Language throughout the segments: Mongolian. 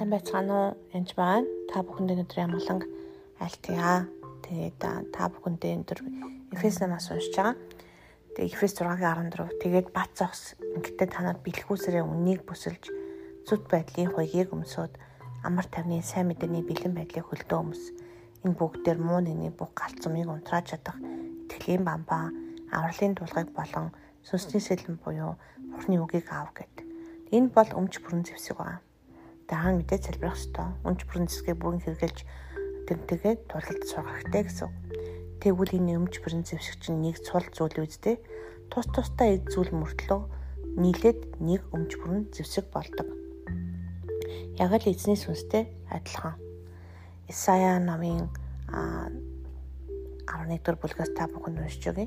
Сайн байцгаана уу? Энд байна. Та бүхэндээ өнөөдөр ямгаланг альтгаа. Тэгээд та бүхэндээ өнөөдөр Эфес намаас уншиж байгаа. Тэгээд Эфес 6-гийн 14. Тэгээд бат зогс ингээд танад бэлгүүсэрээ үннийг бүсэлж зүт байдлын хуйгийг өмсөд амар тавны сайн мэдээний бэлэн байдлыг хөлдөө өмс. Энэ бүгдээр муу нэгний бүх галт зумыг унтрааж чадах итгэлийн бамбаа, авралын дулгыг болон сүнсний сэлэн буюу Бурхны үгийг аав гэд. Энэ бол өмч бүрэн зэвсэг байна даан мэдээ залбирах ёстой. Үнч бүрэн зэсгээ бүрэн хэрэглэж тэрнтэйгээ тулалд сурах хэрэгтэй гэсэн. Тэгвэл энэ өмч бүрэн зэвсэг чинь нэг цул зүйл үздэй. Тус тустай эд зүйл мөртлөө нийлээд нэг өмч бүрэн зэвсэг болдог. Яг л эзний сүнстэй адилхан. Исая намын 11 дугаар бүлгээс та бүхэн уншиж өгье.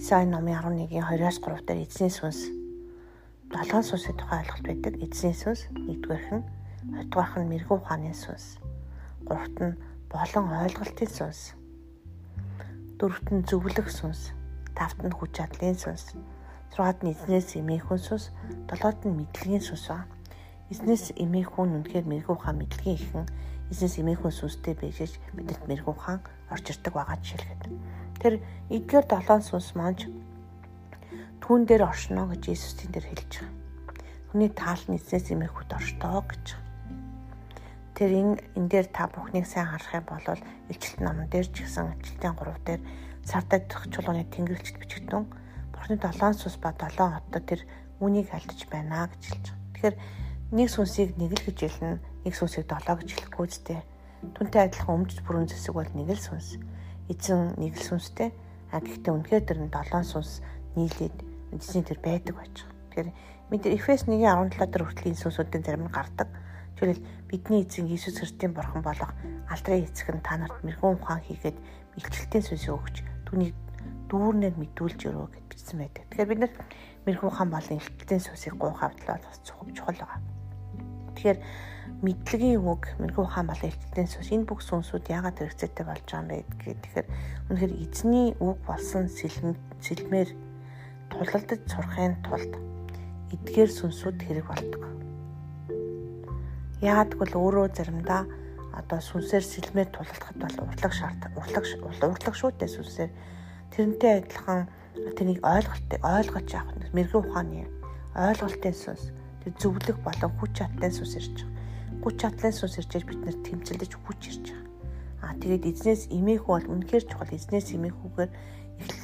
Исая намын 11-ийн 2-оос 3 дээр эзний сүнс долоон сүнсийн тухай ойлголт байдаг. Эзний сүнс нэгдүгээрх нь хоёрдугаарх нь мэрэгүү ухааны сүнс. Гуравт нь болон ойлголтын сүнс. Дөрөвт нь зөвлөх сүнс. Тавт нь хүч чадлын сүнс. Зургаад нь эзнээс эмээхүн сүнс. Долоод нь мэдлэгийн сүнс ба. Эзнээс эмээхүн үнэхээр мэрэгүү ухаан мэдлэгийн ихэн эзнээс эмээхүн сүнстэй бэжэж бидэнд мэрэгүү ухаан орж ирдэг байгаа жишээлгээд. Тэр эдгээр долоон сүнс маань түүн дээр оршно гэж Иесусийн дээр хэлж байгаа. Хүний таал нь эзнээс имэхүүд орштоо гэж. Тэр энэ энэ дээр та бүхнийг сайн харах юм бол илчилт номон дээр ч гэсэн ачлалтын 3 дээр сардаг чулууны тэнгэрлэгчд бичигдэн Бурхны долоон сүнс ба долоон хотод тэр үнийг алдаж байна гэж хэлж байгаа. Тэгэхээр нэг сүнсийг нэг л гэж хэлнэ, нэг сүнсийг долоо гэж хэлэхгүй зүтэй. Түнтэй адилхан өмч бүрэн зэсэг бол нэг л сүнс. Эзэн нэг л сүнстэй. А гэхдээ үнэхээр тэр нь долоон сүнс нийлээд эзний тэр байдаг байж байгаа. Тэгэхээр бид Эфес 1:17 дээр хүртэл сүнсүүдийн зарим нь гардаг. Тэгвэл бидний эзэн Иесус Христосийн бурхан болох алдрын эцэг нь та нарт мэрэгэн ухаан хийгээд илчлэлтийн сүнсийг өгч түүнийг дүүрнээр мэдүүлж өрөө гэж бичсэн байдаг. Тэгэхээр бид нар мэрэгэн ухаан болон илчлэлтийн сүнсийг гуйх хавдлаа бас чухал байгаа. Тэгэхээр мэдлэгийн үг мэрэгэн ухаан болон илчлэлтийн сүнс энэ бүх сүнсүүд яагаад хэрэгцээтэй болж байгаа юм бэ гэхээр тэгэхээр үнэхээр эзний үг болсон сэлмээр тулалдаж сурахын тулд эдгээр сүнсүүд хэрэг болдог. Яагад гэвэл өөрөө заримдаа одоо сүнсээр сэлмээр тулалдахад бол урлаг шаард урлаг урлаг шүүтэй сүнсээр тэрнтэй адилхан тэрийг ойлголтыг ойлгож авах нь мэрэгэн ухааны ойлголтын сүнс тэр зөвлөх болон хүч чадлын сүнс ирж байгаа. Хүч чадлын сүнс ирж бид нар тэмцэлдэж хүч ирж байгаа. Аа тэгээд эзнээс эмээх бол үнэхээр чухал эзнээс эмэхүүгээр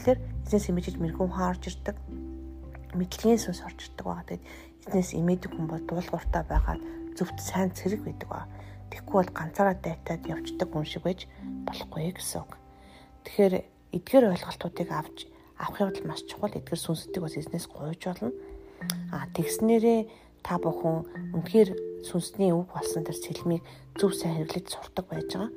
эхлэлээр эзнээс имэжж мэрэгүн хаарж ирдэг. Мэдлэгийн сүнс орж ирдэг байгаа. Тэгээд эзнээс имээдэг хүн бол дуулууртаа байгаад зөвхт сайн цэрэг байдаг ба. Тэгэхгүй бол ганцаараа дайтаад явждаг хүн шиг байж болохгүй гэсэн үг. Тэгэхээр эдгээр ойлголтуудыг авч авах явдал маш чухал. Эдгээр сүнсүүдийг бас эзнээс гуйж болно. А тэгснээрээ та бүхэн үнэхээр сүнсний үг болсон тэр сэлмийг зөв сайн хэрэглэж сурдаг байж байгаа.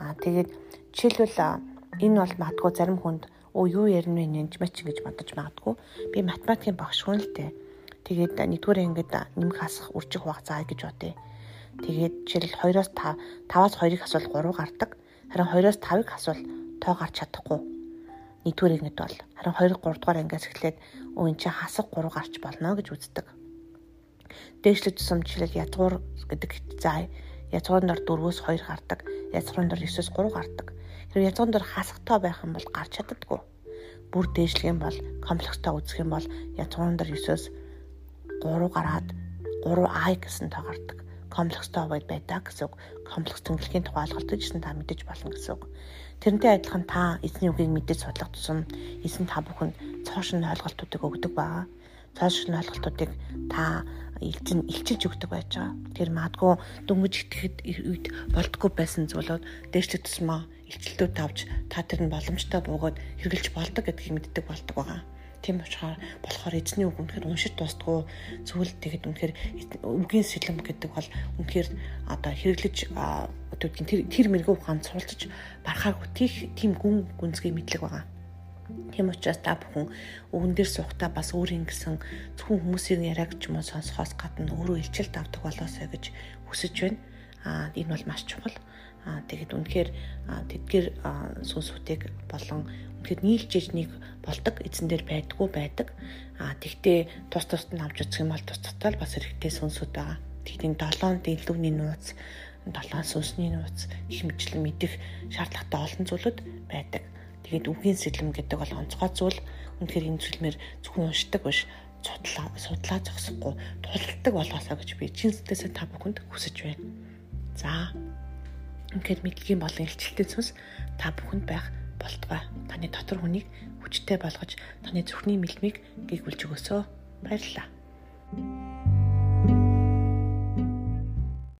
А тэгээд жишээлбэл энэ бол магадгүй зарим хүнд оо юу ярина вэ нэнж мач гэж бодож магадгүй. Би математикийн багш хүн л дээ. Тэгээд нэгдүгээр ингээд нэмэх хасах үржих заа гэж бодъё. Тэгээд жишээл 2-оос 5, 5-аас 2-ыг асуул 3 гардаг. Харин 2-оос 5-ыг асуул тоо гарч чадахгүй. Нэгдүгээр ингээд бол харин 2 3 дугаар ангиас эхлээд өө эн чинь хасах 3 гарч болно гэж үздэг. Дээшлэх тусам жишээл язгуур гэдэг заа язгуурын дор 4-өөс 2 гардаг. Язгуурын дор 9-өөс 3 гардаг. Тэр язгуурын дор хасахтай байх юм бол гарч чаддаггүй. Бүр дээшлэх юм бол комплекстай үзэх юм бол язгуурын дор 9-өөс 3 гараад 3i гэсэн тоо гардаг. Комплекстай байд байдаг гэсэн үг. Комплекс тэнглэхийн тухай ойлголтыг гэсэн та мэдэж болно гэсэн үг. Тэрнтэй адилхан та эзний үгийг мэдэж судлах тусам эзэн та бүхэнд цоошин ойлголтуудыг өгдөг баа. Цоошин ойлголтуудыг та илчин илчилж өгдөг байж байгаа. Тэр магадгүй дөнгөж итгэхэд үед болдгоо байсан зүйлүүд дээшлэх тусмаа илчилтүүд тавж та тэр нь боломжтой буугаад хэрэгжилж болдог гэдгийг мэддэг болдог байгаа. Тийм учраас болохоор эзний үг үнэхээр уншиж дуустгүй зүйл тэгэд үнэхээр үгийн сэлэм гэдэг бол үнэхээр одоо хэрэглэж өдөртгийн тэр тэр мэрэгүү ухаан цуулж барахааргүй тийм гүн гүнзгий мэдлэг байгаа. Тийм учраас та бүхэн өвөн дээр суухдаа бас өөрийн гэсэн зөвхөн хүмүүсийн яриаг ч юм уу сонсохоос гадна өөрөө илчилт авдаг болоосой гэж хүсэж байна. Аа энэ бол маш чухал. Аа тэгэд үнэхээр тэдгээр сүнсүүдийг болон үнэхээр нийлж ижнийг болдог эзэн дээр байдгүй байдаг. Аа тэгтээ тус тусд нь авч үзэх юм бол тус тусдаа бас хэрэгтэй сүнсүүд байгаа. тэгээд энэ долоон дэлгүүрний нууц, долоон сүнсний нууц мэтлэн мэдэх шаардлагатай олон зүйлүүд байдаг. Тэгээд үгийн сэлэм гэдэг бол онцгой зүйл. Үнэхээр энэ зүйлмэр зөвхөн уншдаг биш, судлаа судлаа зогсохгүй тулдаг болоосоо гэж би чин сэтгэлээсээ та бүхэнд хүсэж байна. За. Үнэхээр мэдлэгийн болон илчлэлтийн сүнс та бүхэнд байх болтугай. Таны дотор хүнийг хүчтэй болгож таны зүрхний мэлмийг гээгүүлж өгөөсөө баярлалаа.